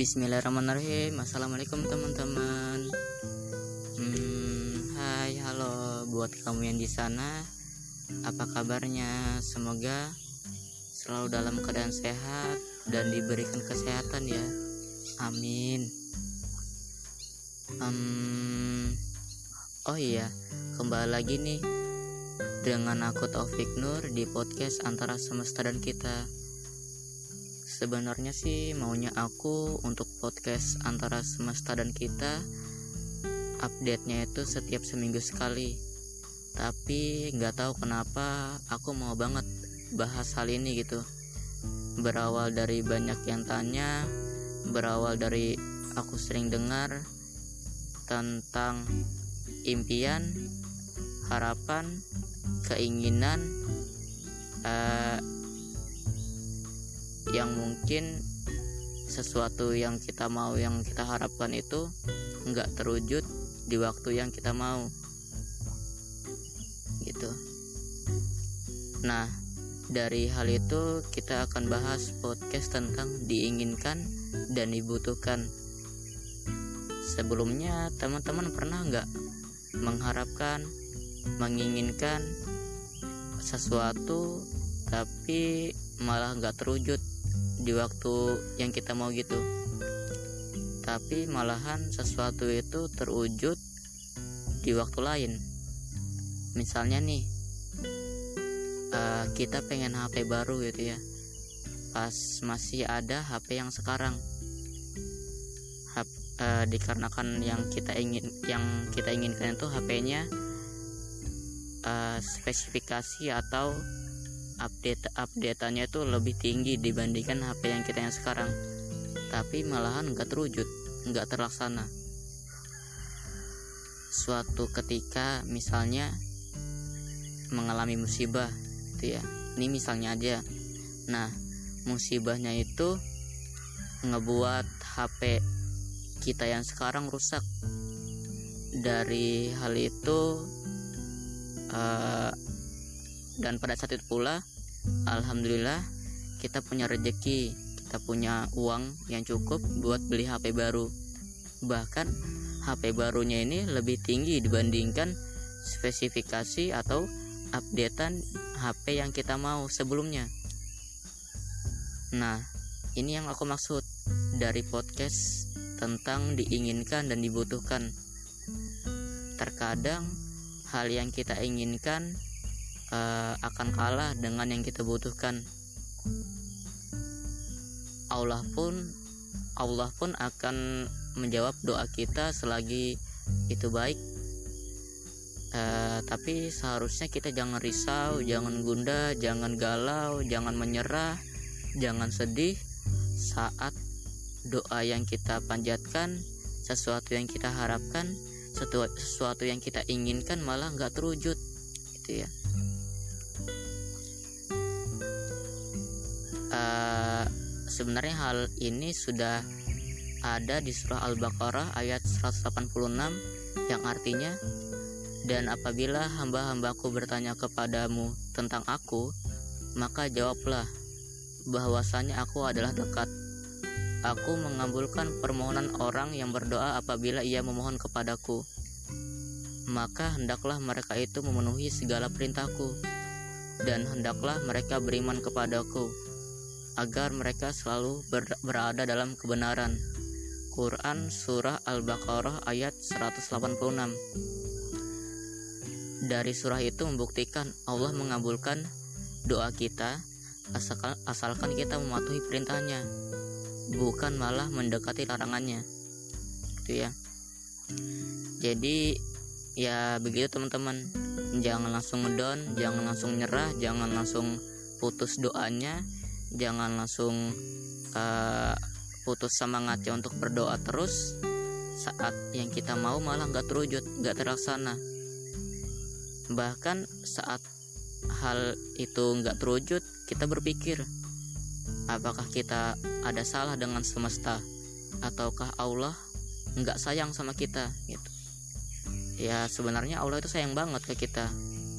Bismillahirrahmanirrahim. Assalamualaikum teman-teman. Hmm, Hai halo buat kamu yang di sana. Apa kabarnya? Semoga selalu dalam keadaan sehat Dan diberikan kesehatan ya. Amin. Um, Oh iya Kembali lagi nih Dengan aku Taufik Nur Di podcast antara semesta dan kita sebenarnya sih maunya aku untuk podcast antara semesta dan kita update-nya itu setiap seminggu sekali. Tapi nggak tahu kenapa aku mau banget bahas hal ini gitu. Berawal dari banyak yang tanya berawal dari aku sering dengar tentang impian harapan keinginan uh, yang mungkin sesuatu yang kita mau yang kita harapkan itu nggak terwujud di waktu yang kita mau. Gitu. Nah dari hal itu kita akan bahas podcast tentang diinginkan dan dibutuhkan. Sebelumnya teman-teman pernah nggak mengharapkan menginginkan sesuatu tapi malah nggak terwujud di waktu yang kita mau gitu. Tapi malahan sesuatu itu terwujud di waktu lain. Misalnya nih uh, kita pengen HP baru gitu ya. Pas masih ada HP yang sekarang. Uh, dikarenakan yang kita ingin yang kita inginkan itu HP-nya uh, spesifikasi atau update updateannya itu lebih tinggi dibandingkan HP yang kita yang sekarang. Tapi malahan nggak terwujud nggak terlaksana. Suatu ketika misalnya mengalami musibah gitu ya. Ini misalnya aja. Nah musibahnya itu ngebuat HP kita yang sekarang rusak. Dari hal itu uh, dan pada saat itu pula Alhamdulillah kita punya rejeki kita punya uang yang cukup buat beli HP baru. Bahkan HP barunya ini lebih tinggi dibandingkan spesifikasi atau updatean HP yang kita mau sebelumnya. Nah ini yang aku maksud dari podcast tentang diinginkan dan dibutuhkan. Terkadang hal yang kita inginkan uh, akan kalah dengan yang kita butuhkan. Allah pun Allah pun akan menjawab doa kita selagi itu baik. Uh, tapi seharusnya kita jangan risau, jangan gundah, jangan galau, jangan menyerah, jangan sedih saat doa yang kita panjatkan, sesuatu yang kita harapkan, sesuatu yang kita inginkan malah nggak terwujud, gitu ya. Uh, sebenarnya hal ini sudah ada di surah Al-Baqarah ayat 186 yang artinya dan apabila hamba-hambaku bertanya kepadamu tentang aku maka jawablah bahwasanya aku adalah dekat. Aku mengabulkan permohonan orang yang berdoa apabila ia memohon kepadaku. Maka hendaklah mereka itu memenuhi segala perintahku dan hendaklah mereka beriman kepadaku agar mereka selalu ber berada dalam kebenaran. Quran Surah Al-Baqarah ayat 186 Dari surah itu membuktikan Allah mengabulkan doa kita asalkan, asalkan kita mematuhi perintahnya bukan malah mendekati larangannya. Itu ya. Jadi ya begitu teman-teman. Jangan langsung ngedon jangan langsung nyerah jangan langsung putus doanya jangan langsung uh, putus semangatnya untuk berdoa terus. Saat yang kita mau malah nggak terwujud nggak terlaksana. Bahkan saat hal itu nggak terwujud kita berpikir apakah kita ada salah dengan semesta? Ataukah Allah nggak sayang sama kita? Gitu. Ya sebenarnya Allah itu sayang banget ke kita.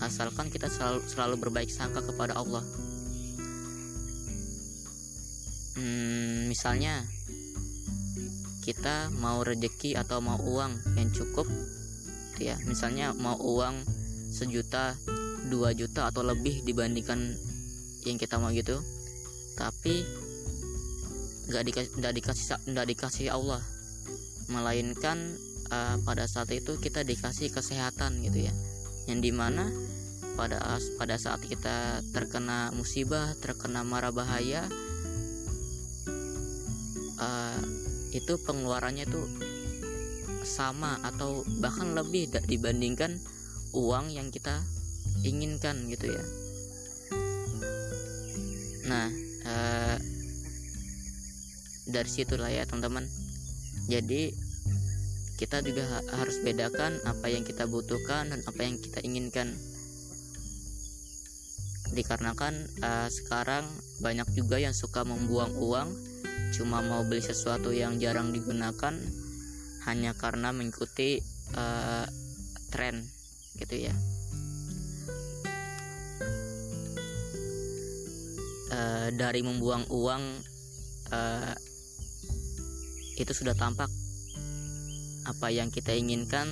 Asalkan kita selalu selalu berbaik sangka kepada Allah misalnya kita mau rejeki atau mau uang yang cukup gitu ya. Misalnya mau uang sejuta dua juta atau lebih dibandingkan yang kita mau gitu. Tapi nggak dikasih nggak dikasih nggak dikasih Allah. Melainkan uh, pada saat itu kita dikasih kesehatan gitu ya. Yang di mana pada pada saat kita terkena musibah terkena mara bahaya itu pengeluarannya itu sama atau bahkan lebih dibandingkan uang yang kita inginkan gitu ya. Nah uh, dari situlah ya teman-teman. Jadi kita juga harus bedakan apa yang kita butuhkan dan apa yang kita inginkan. Dikarenakan uh, sekarang banyak juga yang suka membuang uang cuma mau beli sesuatu yang jarang digunakan hanya karena mengikuti uh, tren gitu ya. Uh, dari membuang uang uh, itu sudah tampak. Apa yang kita inginkan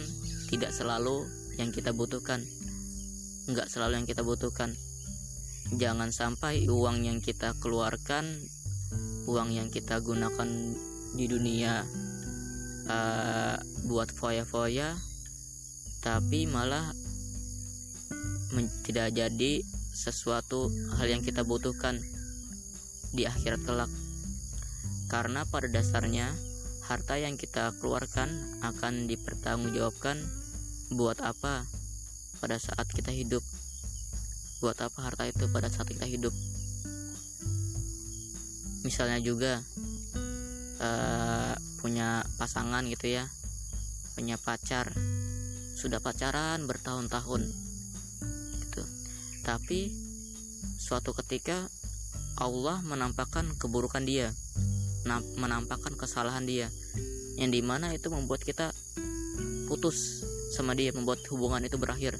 tidak selalu yang kita butuhkan. Nggak selalu yang kita butuhkan. Jangan sampai uang yang kita keluarkan uang yang kita gunakan di dunia uh, buat foya-foya tapi malah tidak jadi sesuatu hal yang kita butuhkan di akhirat kelak. Karena pada dasarnya harta yang kita keluarkan akan dipertanggungjawabkan buat apa? Pada saat kita hidup. Buat apa harta itu pada saat kita hidup misalnya juga uh, punya pasangan gitu ya punya pacar sudah pacaran bertahun-tahun gitu. Tapi suatu ketika Allah menampakkan keburukan dia menampakkan kesalahan dia yang di mana itu membuat kita putus sama dia membuat hubungan itu berakhir.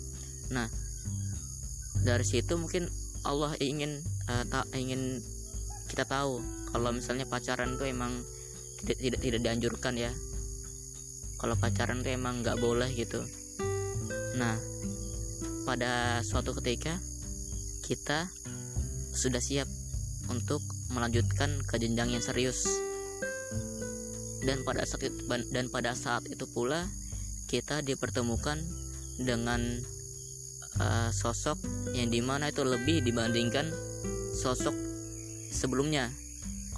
Nah dari situ mungkin Allah ingin uh, tak ingin kita tahu kalau misalnya pacaran itu emang tidak tidak tidak dianjurkan ya. Kalau pacaran itu emang nggak boleh gitu. Nah pada suatu ketika kita sudah siap untuk melanjutkan ke jenjang yang serius. Dan pada saat itu, dan pada saat itu pula kita dipertemukan dengan uh, sosok yang di mana itu lebih dibandingkan sosok sebelumnya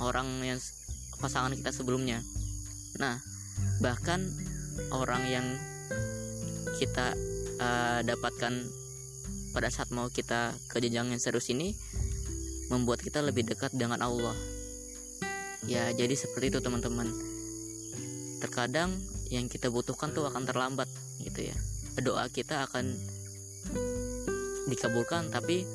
orang yang pasangan kita sebelumnya. Nah bahkan orang yang kita uh, dapatkan pada saat mau kita ke jenjang yang serius ini membuat kita lebih dekat dengan Allah. Ya jadi seperti itu teman-teman. Terkadang yang kita butuhkan tuh akan terlambat gitu ya. Doa kita akan dikabulkan tapi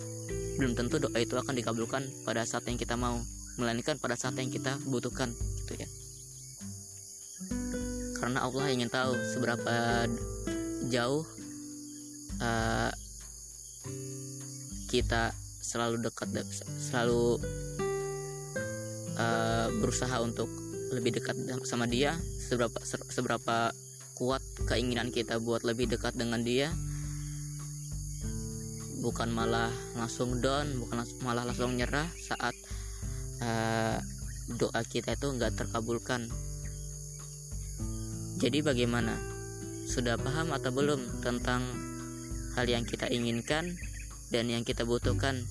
belum tentu doa itu akan dikabulkan pada saat yang kita mau melainkan pada saat yang kita butuhkan gitu ya. Karena Allah ingin tahu seberapa jauh uh, kita selalu dekat selalu uh, berusaha untuk lebih dekat sama dia seberapa seberapa kuat keinginan kita buat lebih dekat dengan dia bukan malah langsung down bukan langsung, malah langsung nyerah saat uh, doa kita itu nggak terkabulkan. Jadi bagaimana? Sudah paham atau belum tentang hal yang kita inginkan dan yang kita butuhkan?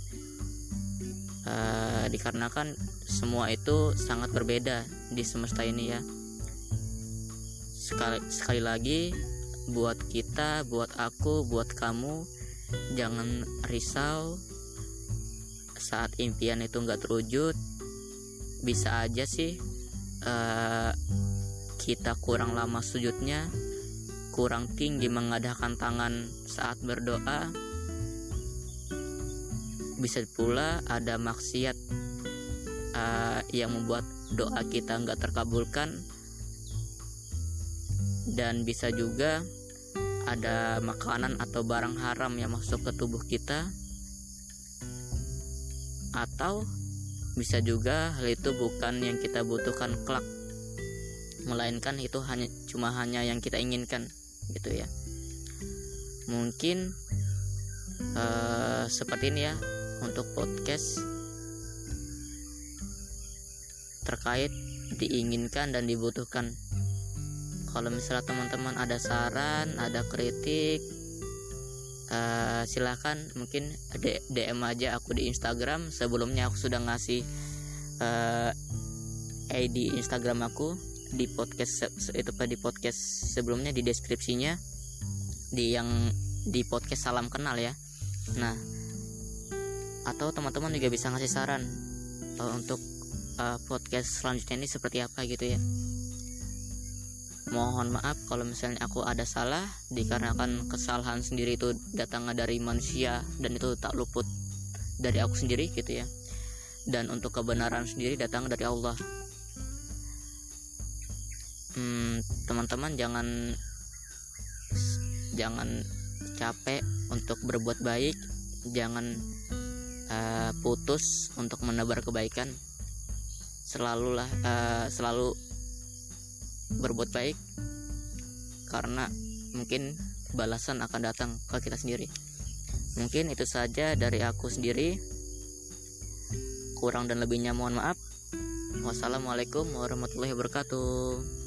Uh, dikarenakan semua itu sangat berbeda di semesta ini ya. Sekali sekali lagi buat kita buat aku buat kamu jangan risau. Saat impian itu nggak terwujud bisa aja sih uh, kita kurang lama sujudnya kurang tinggi mengadakan tangan saat berdoa. Bisa pula ada maksiat uh, yang membuat doa kita nggak terkabulkan. Dan bisa juga ada makanan atau barang haram yang masuk ke tubuh kita atau bisa juga hal itu bukan yang kita butuhkan kelak melainkan itu hanya cuma hanya yang kita inginkan gitu ya. Mungkin uh, seperti ini ya untuk podcast terkait diinginkan dan dibutuhkan kalau misalnya teman-teman ada saran ada kritik uh, silahkan mungkin DM aja aku di Instagram. Sebelumnya aku sudah ngasih uh, ID Instagram aku di podcast itu di podcast sebelumnya di deskripsinya di yang di podcast salam kenal ya. Nah atau teman-teman juga bisa ngasih saran uh, untuk uh, podcast selanjutnya ini seperti apa gitu ya mohon maaf kalau misalnya aku ada salah dikarenakan kesalahan sendiri itu datangnya dari manusia dan itu tak luput dari aku sendiri gitu ya. Dan untuk kebenaran sendiri datang dari Allah. Hmm, teman-teman jangan jangan capek untuk berbuat baik. Jangan uh, putus untuk menebar kebaikan. Selalulah uh, selalu berbuat baik karena mungkin balasan akan datang ke kita sendiri. Mungkin itu saja dari aku sendiri. Kurang dan lebihnya mohon maaf. Wassalamualaikum warahmatullahi wabarakatuh